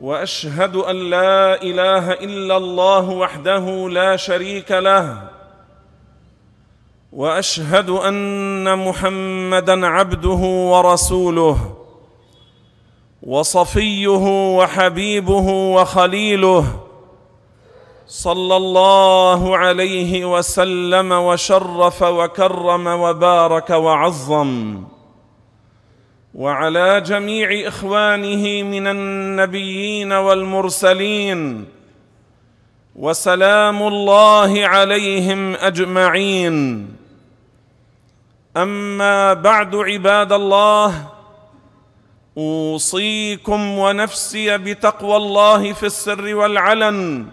وأشهد أن لا إله إلا الله وحده لا شريك له وأشهد أن محمدا عبده ورسوله وصفيه وحبيبه وخليله صلى الله عليه وسلم وشرف وكرم وبارك وعظم. وعلى جميع إخوانه من النبيين والمرسلين وسلام الله عليهم أجمعين. أما بعد عباد الله أوصيكم ونفسي بتقوى الله في السر والعلن.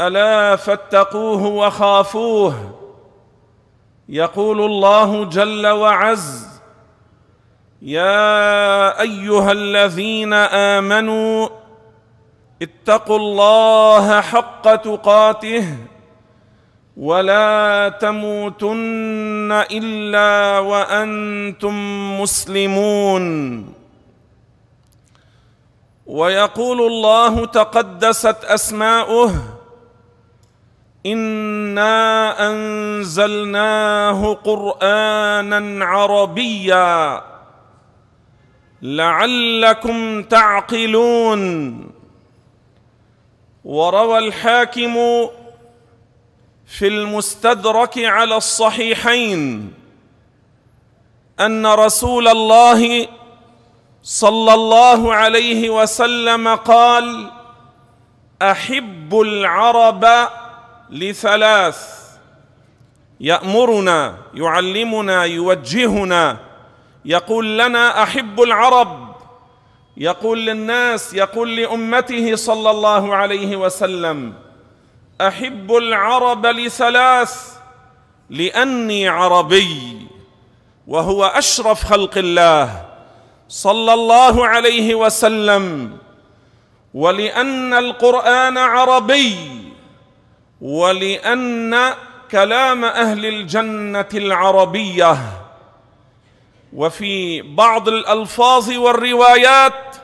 ألا فاتقوه وخافوه يقول الله جل وعز. يا أيها الذين آمنوا اتقوا الله حق تقاته ولا تموتن إلا وأنتم مسلمون. ويقول الله تقدست أسماؤه إنا أنزلناه قرآنا عربيا. لعلكم تعقلون. وروى الحاكم في المستدرك على الصحيحين أن رسول الله صلى الله عليه وسلم قال أحب العرب لثلاث. يأمرنا يعلمنا يوجهنا يقول لنا أحب العرب. يقول للناس يقول لأمته صلى الله عليه وسلم أحب العرب لثلاث لأني عربي وهو أشرف خلق الله صلى الله عليه وسلم ولأن القرآن عربي ولأن كلام أهل الجنة العربية وفي بعض الألفاظ والروايات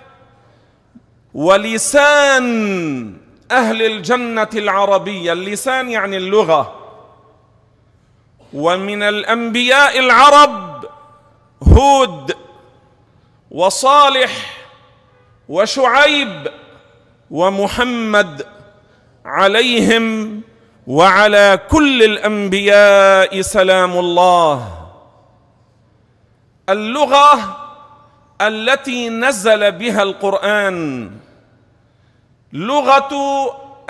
ولسان أهل الجنة العربية اللسان يعني اللغة ومن الأنبياء العرب هود وصالح وشعيب ومحمد عليهم وعلى كل الأنبياء سلام الله. اللغة التي نزل بها القرآن. لغة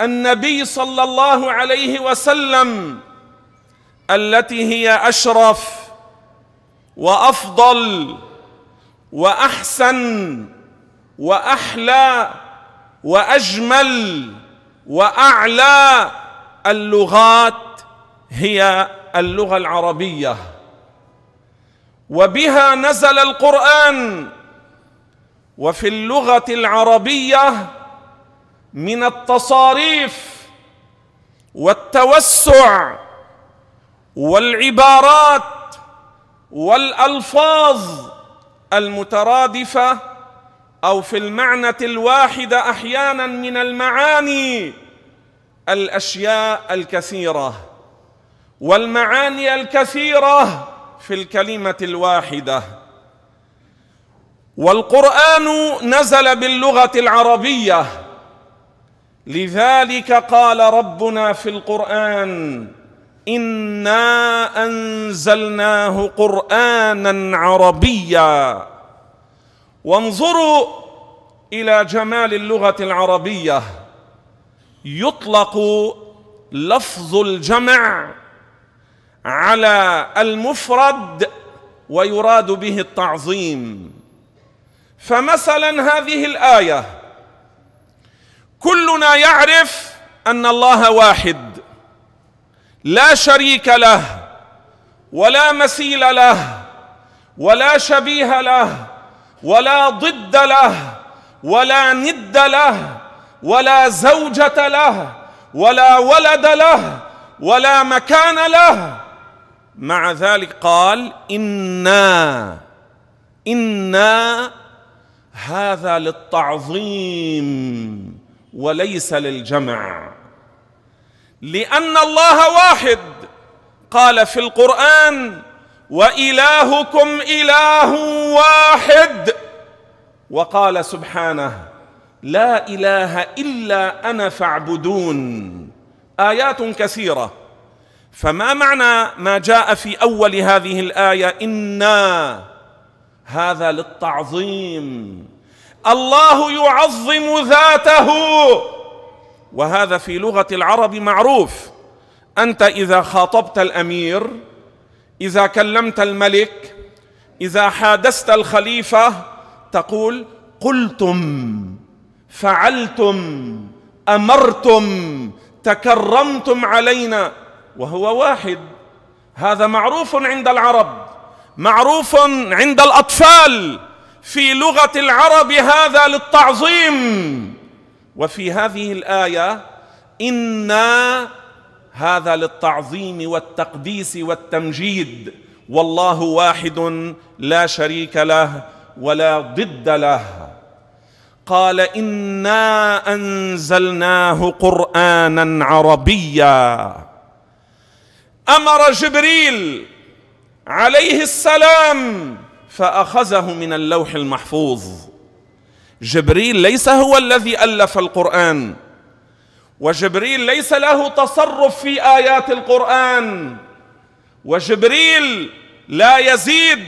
النبي صلى الله عليه وسلم التي هي أشرف وأفضل وأحسن وأحلى وأجمل وأعلى اللغات هي اللغة العربية. وبها نزل القرآن وفي اللغة العربية من التصاريف والتوسع والعبارات والألفاظ المترادفة أو في المعنى الواحد أحيانا من المعاني الأشياء الكثيرة. والمعاني الكثيرة في الكلمة الواحدة. والقرآن نزل باللغة العربية. لذلك قال ربنا في القرآن إنا أنزلناه قرآنا عربيا. وانظروا إلى جمال اللغة العربية. يطلق لفظ الجمع. على المفرد ويراد به التعظيم. فمثلا هذه الآية كلنا يعرف أن الله واحد لا شريك له ولا مثيل له ولا شبيه له ولا ضد له ولا ند له ولا زوجة له ولا ولد له ولا مكان له مع ذلك قال إنا إنا هذا للتعظيم وليس للجمع. لأن الله واحد قال في القرآن وإلهكم إله واحد. وقال سبحانه لا إله إلا أنا فاعبدون. آيات كثيرة. فما معنى ما جاء في أول هذه الآية إنا هذا للتعظيم. الله يعظم ذاته. وهذا في لغة العرب معروف. أنت إذا خاطبت الأمير إذا كلمت الملك إذا حادثت الخليفة تقول قلتم فعلتم أمرتم تكرمتم علينا. وهو واحد. هذا معروف عند العرب معروف عند الأطفال في لغة العرب هذا للتعظيم. وفي هذه الآية إنا هذا للتعظيم والتقديس والتمجيد. والله واحد لا شريك له ولا ضد له. قال إنا أنزلناه قرآنا عربيا. أمر جبريل عليه السلام فأخذه من اللوح المحفوظ. جبريل ليس هو الذي ألف القرآن وجبريل ليس له تصرف في آيات القرآن وجبريل لا يزيد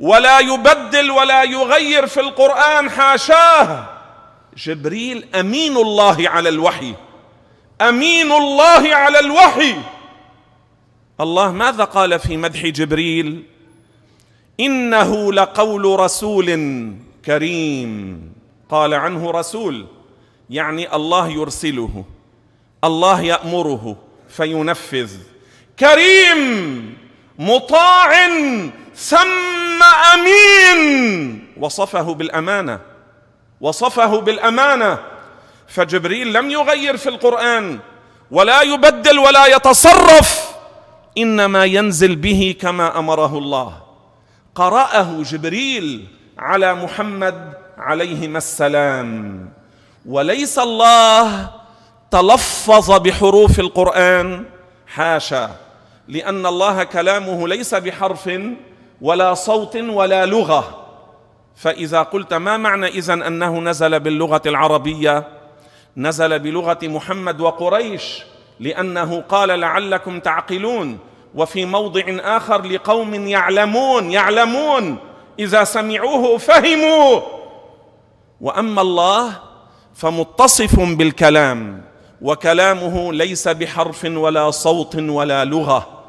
ولا يبدل ولا يغير في القرآن حاشاه. جبريل أمين الله على الوحي أمين الله على الوحي. الله ماذا قال في مدح جبريل؟ إنه لقول رسول كريم. قال عنه رسول يعني الله يرسله الله يأمره فينفذ. كريم مطاع ثم أمين. وصفه بالأمانة وصفه بالأمانة. فجبريل لم يغير في القرآن ولا يبدل ولا يتصرف. إنما ينزل به كما أمره الله. قرأه جبريل على محمد عليهما السلام. وليس الله تلفظ بحروف القرآن. حاشا. لأن الله كلامه ليس بحرف ولا صوت ولا لغة. فإذا قلت ما معنى إذن أنه نزل باللغة العربية؟ نزل بلغة محمد وقريش. لأنه قال لعلكم تعقلون وفي موضع آخر لقوم يعلمون يعلمون إذا سمعوه فهموا. وأما الله فمتصف بالكلام وكلامه ليس بحرف ولا صوت ولا لغة.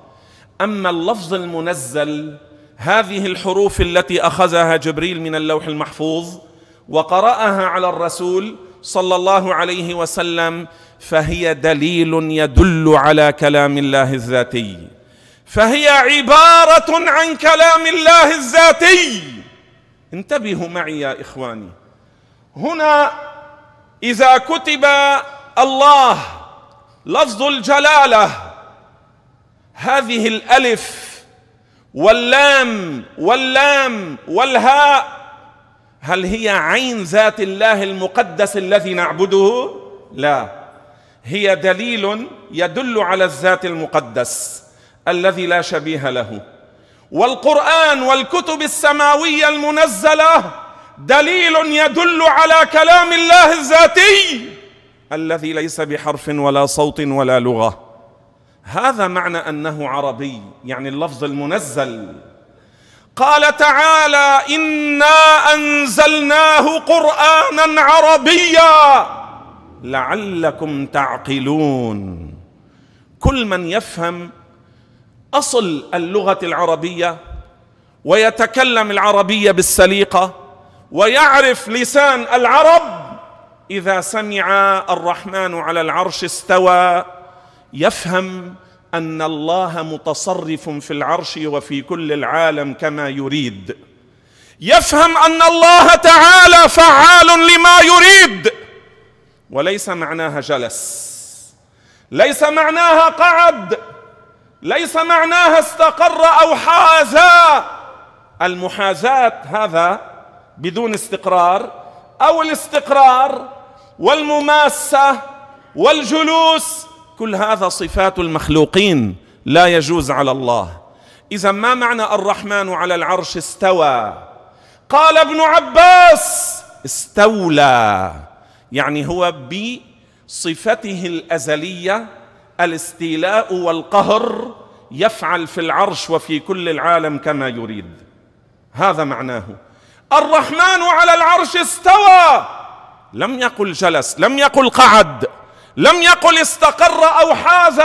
أما اللفظ المنزل هذه الحروف التي أخذها جبريل من اللوح المحفوظ وقرأها على الرسول صلى الله عليه وسلم فهي دليل يدل على كلام الله الذاتي. فهي عبارة عن كلام الله الذاتي. انتبهوا معي يا إخواني. هنا إذا كتب الله لفظ الجلالة هذه الألف واللام واللام والهاء هل هي عين ذات الله المقدس الذي نعبده؟ لا. هي دليل يدل على الذات المقدس الذي لا شبيه له. والقرآن والكتب السماوية المنزلة دليل يدل على كلام الله الذاتي الذي ليس بحرف ولا صوت ولا لغة. هذا معنى أنه عربي يعني اللفظ المنزل. قال تعالى إنا أنزلناه قرآنا عربيا. لعلكم تعقلون. كل من يفهم أصل اللغة العربية ويتكلم العربية بالسليقة ويعرف لسان العرب إذا سمع الرحمن على العرش استوى يفهم أن الله متصرف في العرش وفي كل العالم كما يريد. يفهم أن الله تعالى فعال لما يريد. وليس معناها جلس. ليس معناها قعد. ليس معناها استقر أو حازا. المحاذاه هذا بدون استقرار أو الاستقرار والمماسة والجلوس. كل هذا صفات المخلوقين لا يجوز على الله. إذا ما معنى الرحمن على العرش استوى؟ قال ابن عباس استولى. يعني هو بصفته الأزلية الاستيلاء والقهر يفعل في العرش وفي كل العالم كما يريد. هذا معناه. الرحمن على العرش استوى! لم يقل جلس لم يقل قعد لم يقل استقر أو حاز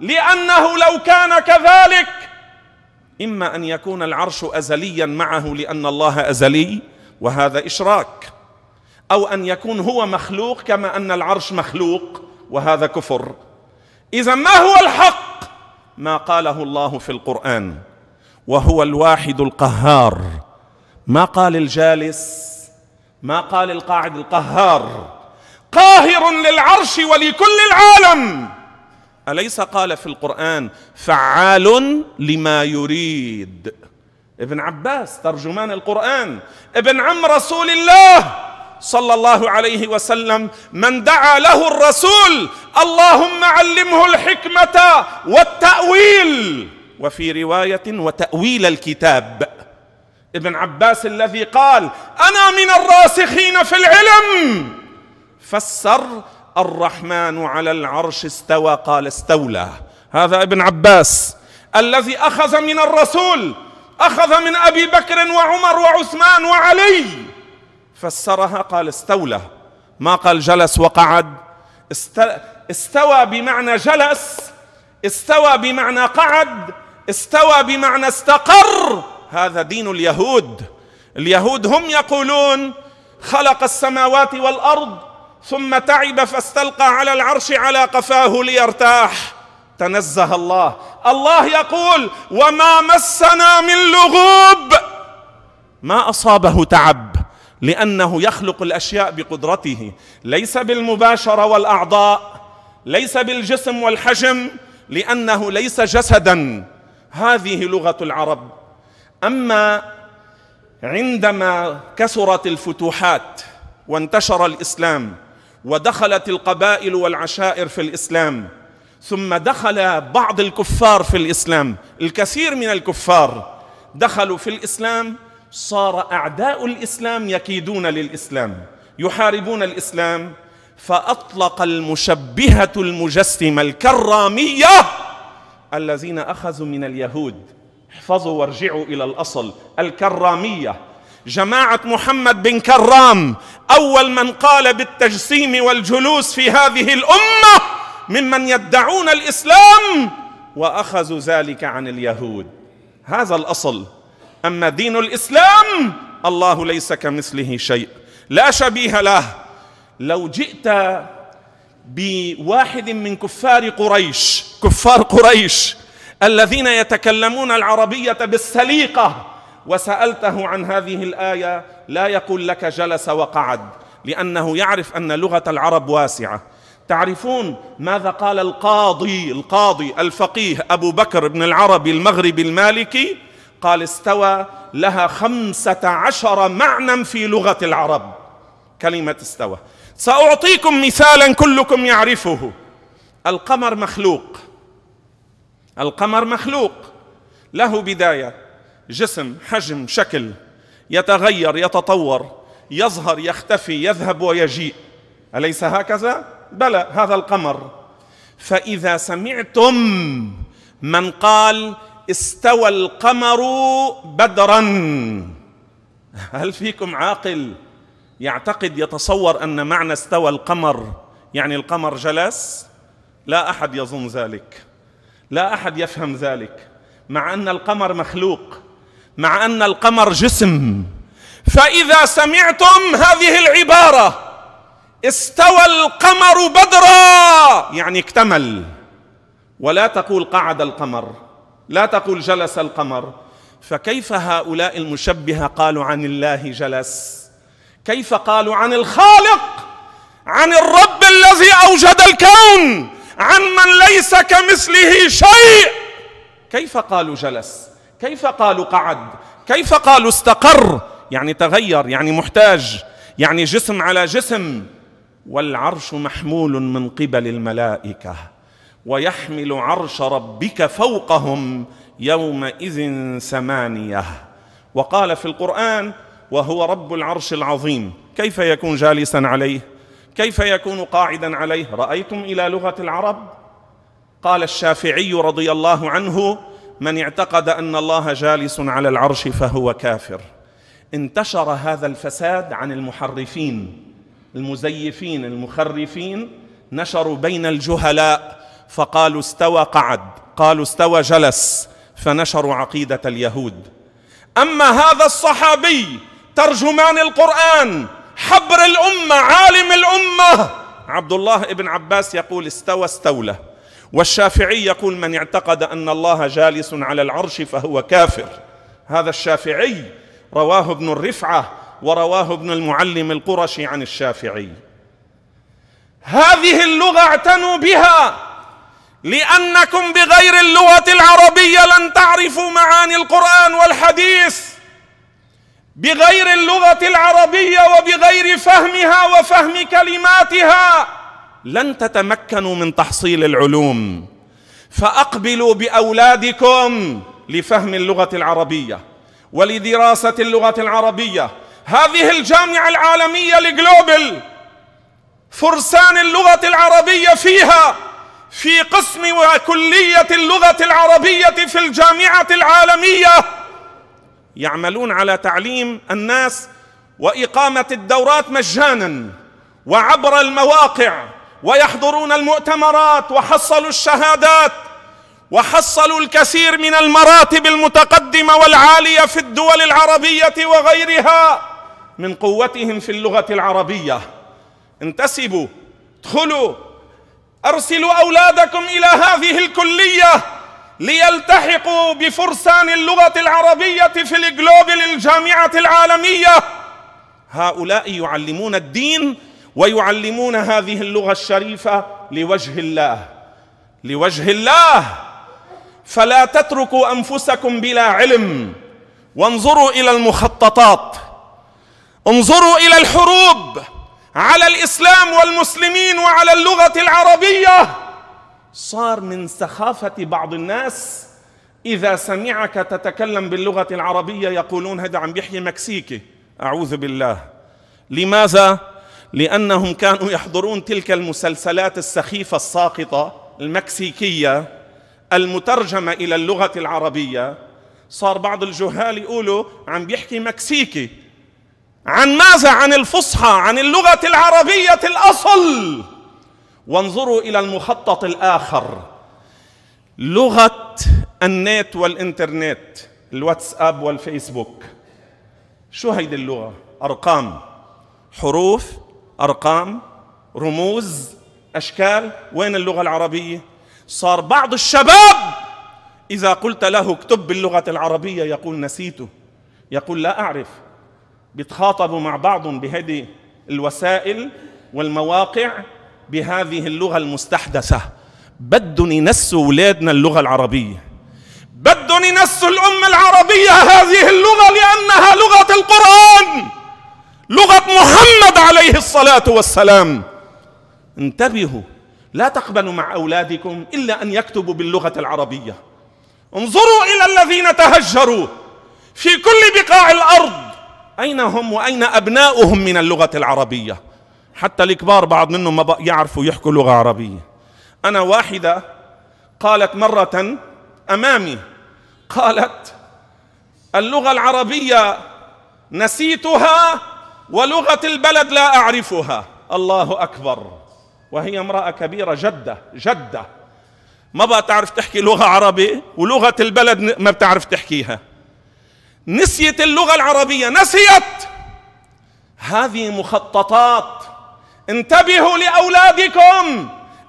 لأنه لو كان كذلك. إما أن يكون العرش ازليا معه لأن الله أزلي وهذا إشراك. أو أن يكون هو مخلوق كما أن العرش مخلوق وهذا كفر. إذا ما هو الحق؟ ما قاله الله في القرآن. وهو الواحد القهار. ما قال الجالس؟ ما قال القاعد القهار. قاهر للعرش ولكل العالم. أليس قال في القرآن فعال لما يريد؟ ابن عباس ترجمان القرآن. ابن عم رسول الله. صلى الله عليه وسلم من دعا له الرسول اللهم علمه الحكمة والتأويل. وفي رواية وتأويل الكتاب. ابن عباس الذي قال أنا من الراسخين في العلم. فسر الرحمن على العرش استوى قال استولى. هذا ابن عباس. الذي أخذ من الرسول أخذ من أبي بكر وعمر وعثمان وعلي. فسرها قال استولى. ما قال جلس وقعد. استوى بمعنى جلس استوى بمعنى قعد استوى بمعنى استقر. هذا دين اليهود. اليهود هم يقولون خلق السماوات والأرض ثم تعب فاستلقى على العرش على قفاه ليرتاح. تنزه الله. الله يقول وما مسنا من لغوب. ما أصابه تعب. لأنه يخلق الأشياء بقدرته. ليس بالمباشره والأعضاء ليس بالجسم والحجم لأنه ليس جسدا. هذه لغة العرب. أما عندما كثرت الفتوحات وانتشر الإسلام ودخلت القبائل والعشائر في الإسلام ثم دخل بعض الكفار في الإسلام الكثير من الكفار دخلوا في الإسلام صار أعداء الإسلام يكيدون للإسلام يحاربون الإسلام فأطلق المشبهة المجسمة الكرامية الذين أخذوا من اليهود. احفظوا وارجعوا إلى الأصل الكرامية. جماعة محمد بن كرام أول من قال بالتجسيم والجلوس في هذه الأمة ممن يدعون الإسلام وأخذوا ذلك عن اليهود. هذا الأصل. أما دين الإسلام الله ليس كمثله شيء. لا شبيه له. لو جئت بواحد من كفار قريش كفار قريش الذين يتكلمون العربية بالسليقة وسألته عن هذه الآية لا يقول لك جلس وقعد لأنه يعرف أن لغة العرب واسعة. تعرفون ماذا قال القاضي القاضي الفقيه أبو بكر بن العربي المغربي المالكي؟ قال استوى لها خمسة عشر معنى في لغة العرب. كلمة استوى. سأعطيكم مثالا كلكم يعرفه. القمر مخلوق. القمر مخلوق. له بداية. جسم حجم شكل. يتغير يتطور. يظهر يختفي يذهب ويجيء. أليس هكذا؟ بلى هذا القمر. فإذا سمعتم من قال استوى القمر بدرا. هل فيكم عاقل يعتقد يتصور أن معنى استوى القمر يعني القمر جلس؟ لا أحد يظن ذلك. لا أحد يفهم ذلك. مع أن القمر مخلوق مع أن القمر جسم فإذا سمعتم هذه العبارة استوى القمر بدرا يعني اكتمل. ولا تقول قعد القمر. لا تقول جلس القمر. فكيف هؤلاء المشبهة قالوا عن الله جلس؟ كيف قالوا عن الخالق؟ عن الرب الذي أوجد الكون؟ عن من ليس كمثله شيء؟ كيف قالوا جلس؟ كيف قالوا قعد؟ كيف قالوا استقر؟ يعني تغير يعني محتاج يعني جسم على جسم. والعرش محمول من قبل الملائكة. ويحمل عرش ربك فوقهم يومئذ ثمانية. وقال في القرآن وهو رب العرش العظيم. كيف يكون جالسا عليه؟ كيف يكون قاعدا عليه؟ رأيتم إلى لغة العرب؟ قال الشافعي رضي الله عنه من اعتقد أن الله جالس على العرش فهو كافر. انتشر هذا الفساد عن المحرفين المزيفين المخرفين نشروا بين الجهلاء فقالوا استوى قعد قالوا استوى جلس فنشروا عقيدة اليهود. أما هذا الصحابي ترجمان القرآن حبر الأمة عالم الأمة. عبد الله بن عباس يقول استوى استولى والشافعي يقول من اعتقد أن الله جالس على العرش فهو كافر. هذا الشافعي رواه ابن الرفعة ورواه ابن المعلم القرشي عن الشافعي. هذه اللغة اعتنوا بها. لأنكم بغير اللغة العربية لن تعرفوا معاني القرآن والحديث. بغير اللغة العربية وبغير فهمها وفهم كلماتها لن تتمكنوا من تحصيل العلوم. فأقبلوا بأولادكم لفهم اللغة العربية ولدراسة اللغة العربية. هذه الجامعة العالمية لجلوبل فرسان اللغة العربية فيها في قسم وكلية اللغة العربية في الجامعة العالمية. يعملون على تعليم الناس وإقامة الدورات مجانا وعبر المواقع ويحضرون المؤتمرات وحصلوا الشهادات وحصلوا الكثير من المراتب المتقدمة والعالية في الدول العربية وغيرها من قوتهم في اللغة العربية. انتسبوا ادخلوا أرسلوا أولادكم إلى هذه الكلية ليلتحقوا بفرسان اللغة العربية في الجلوبل الجامعة العالمية. هؤلاء يعلمون الدين ويعلمون هذه اللغة الشريفة لوجه الله. لوجه الله. فلا تتركوا أنفسكم بلا علم. وانظروا إلى المخططات. انظروا إلى الحروب. على الإسلام والمسلمين وعلى اللغة العربية. صار من سخافة بعض الناس إذا سمعك تتكلم باللغة العربية يقولون هذا عم بيحكي مكسيكي. أعوذ بالله. لماذا؟ لأنهم كانوا يحضرون تلك المسلسلات السخيفة الساقطة المكسيكية المترجمة إلى اللغة العربية. صار بعض الجهال يقولوا عم بيحكي مكسيكي. عن ماذا؟ عن الفصحى عن اللغة العربية الأصل. وانظروا إلى المخطط الآخر. لغة النت والإنترنت الواتساب والفيسبوك. شو هيدي اللغة؟ أرقام. حروف أرقام رموز أشكال. وين اللغة العربية؟ صار بعض الشباب إذا قلت له اكتب باللغة العربية يقول نسيته يقول لا أعرف. بيتخاطبوا مع بعضهم بهذه الوسائل والمواقع بهذه اللغة المستحدثة. بدهم ينسوا أولادنا اللغة العربية. بدهم ينسوا الأمة العربية هذه اللغة لأنها لغة القرآن. لغة محمد عليه الصلاة والسلام. انتبهوا لا تقبلوا مع أولادكم إلا أن يكتبوا باللغة العربية. انظروا إلى الذين تهجروا في كل بقاع الأرض. أين هم وأين أبناؤهم من اللغة العربية؟ حتى الكبار بعض منهم ما يعرفوا يحكوا لغة عربية. أنا واحدة قالت مرة أمامي قالت اللغة العربية نسيتها ولغة البلد لا أعرفها. الله أكبر. وهي امرأة كبيرة جدة جدة. ما بقى تعرف تحكي لغة عربي؟ ولغة البلد ما بتعرف تحكيها. نسيت اللغة العربية نسيت! هذه مخططات. انتبهوا لأولادكم.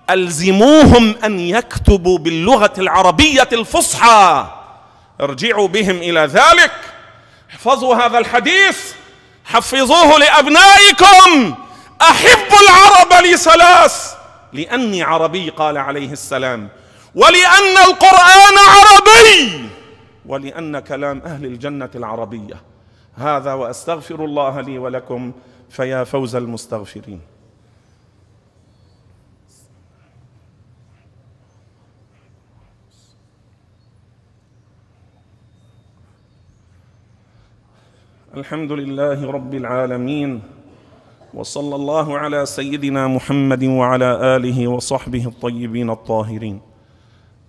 ألزموهم أن يكتبوا باللغة العربية الفصحى. ارجعوا بهم إلى ذلك. احفظوا هذا الحديث. حفظوه لأبنائكم. أحبوا العرب لثلاث لأني عربي قال عليه السلام. ولأن القرآن عربي. ولأن كلام أهل الجنة العربية. هذا وأستغفر الله لي ولكم فيا فوز المستغفرين. الحمد لله رب العالمين وصلى الله على سيدنا محمد وعلى آله وصحبه الطيبين الطاهرين.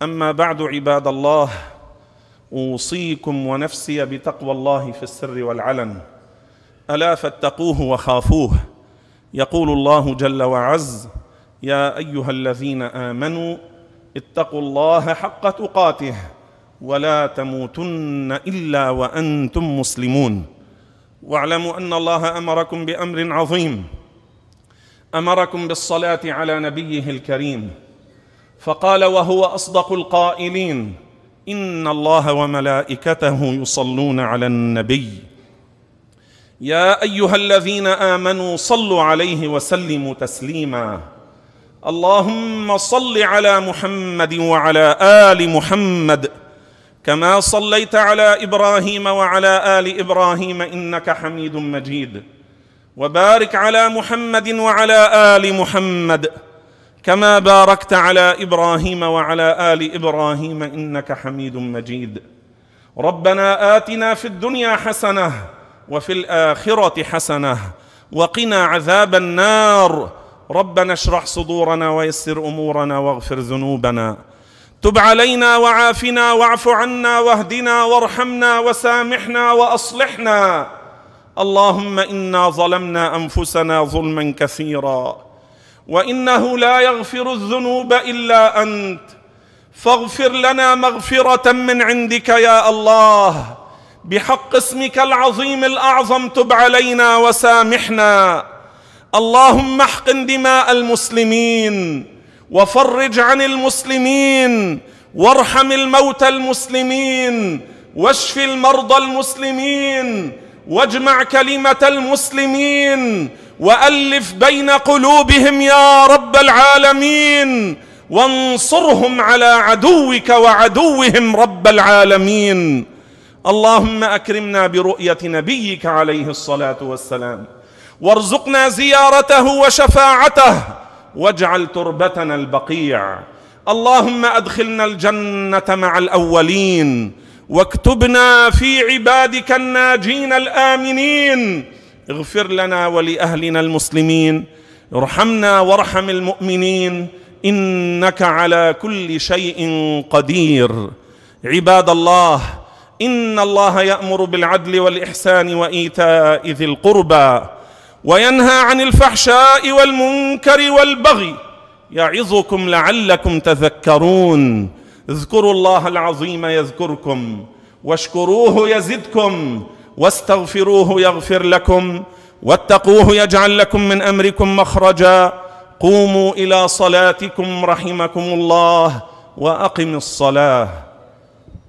أما بعد عباد الله أوصيكم ونفسي بتقوى الله في السر والعلن. ألا فاتقوه وخافوه. يقول الله جل وعز يا أيها الذين آمنوا اتقوا الله حق تقاته ولا تموتن إلا وأنتم مسلمون. واعلموا أن الله أمركم بأمر عظيم. أمركم بالصلاة على نبيه الكريم. فقال وهو أصدق القائلين ان الله وملائكته يصلون على النبي. يا ايها الذين امنوا صلوا عليه وسلموا تسليما. اللهم صل على محمد وعلى ال محمد. كما صليت على إبراهيم وعلى ال إبراهيم انك حميد مجيد. وبارك على محمد وعلى ال محمد. كما باركت على إبراهيم وعلى آل إبراهيم إنك حميد مجيد. ربنا آتنا في الدنيا حسنة وفي الآخرة حسنة وقنا عذاب النار. ربنا اشرح صدورنا ويسر أمورنا واغفر ذنوبنا. تب علينا وعافنا واعف عنا واهدنا وارحمنا وسامحنا وأصلحنا. اللهم إنا ظلمنا أنفسنا ظلما كثيرا. وإنه لا يغفر الذنوب إلا أنت. فاغفر لنا مغفرة من عندك يا الله. بحق اسمك العظيم الأعظم تب علينا وسامحنا. اللهم احقن دماء المسلمين وفرج عن المسلمين وارحم الموتى المسلمين واشف المرضى المسلمين واجمع كلمة المسلمين وألف بين قلوبهم يا رب العالمين وانصرهم على عدوك وعدوهم رب العالمين. اللهم أكرمنا برؤية نبيك عليه الصلاة والسلام. وارزقنا زيارته وشفاعته. واجعل تربتنا البقيع. اللهم أدخلنا الجنة مع الأولين. واكتبنا في عبادك الناجين الآمنين. اغفر لنا ولأهلنا المسلمين. ارحمنا وارحم المؤمنين. إنك على كل شيء قدير. عباد الله إن الله يأمر بالعدل والإحسان وإيتاء ذي القربى وينهى عن الفحشاء والمنكر والبغي. يعظكم لعلكم تذكرون. اذكروا الله العظيم يذكركم واشكروه يزدكم واستغفروه يغفر لكم واتقوه يجعل لكم من أمركم مخرجا. قوموا إلى صلاتكم رحمكم الله وأقم الصلاة.